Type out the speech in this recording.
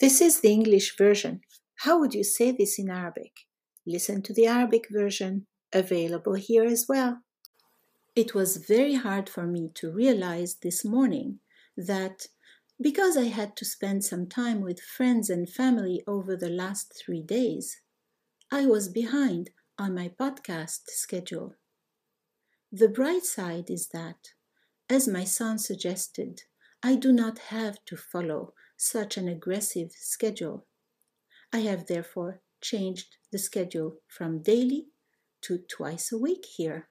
This is the English version. How would you say this in Arabic? Listen to the Arabic version, available here as well. It was very hard for me to realize this morning that because I had to spend some time with friends and family over the last three days, I was behind on my podcast schedule. The bright side is that, as my son suggested, I do not have to follow such an aggressive schedule. I have therefore changed the schedule from daily to twice a week here.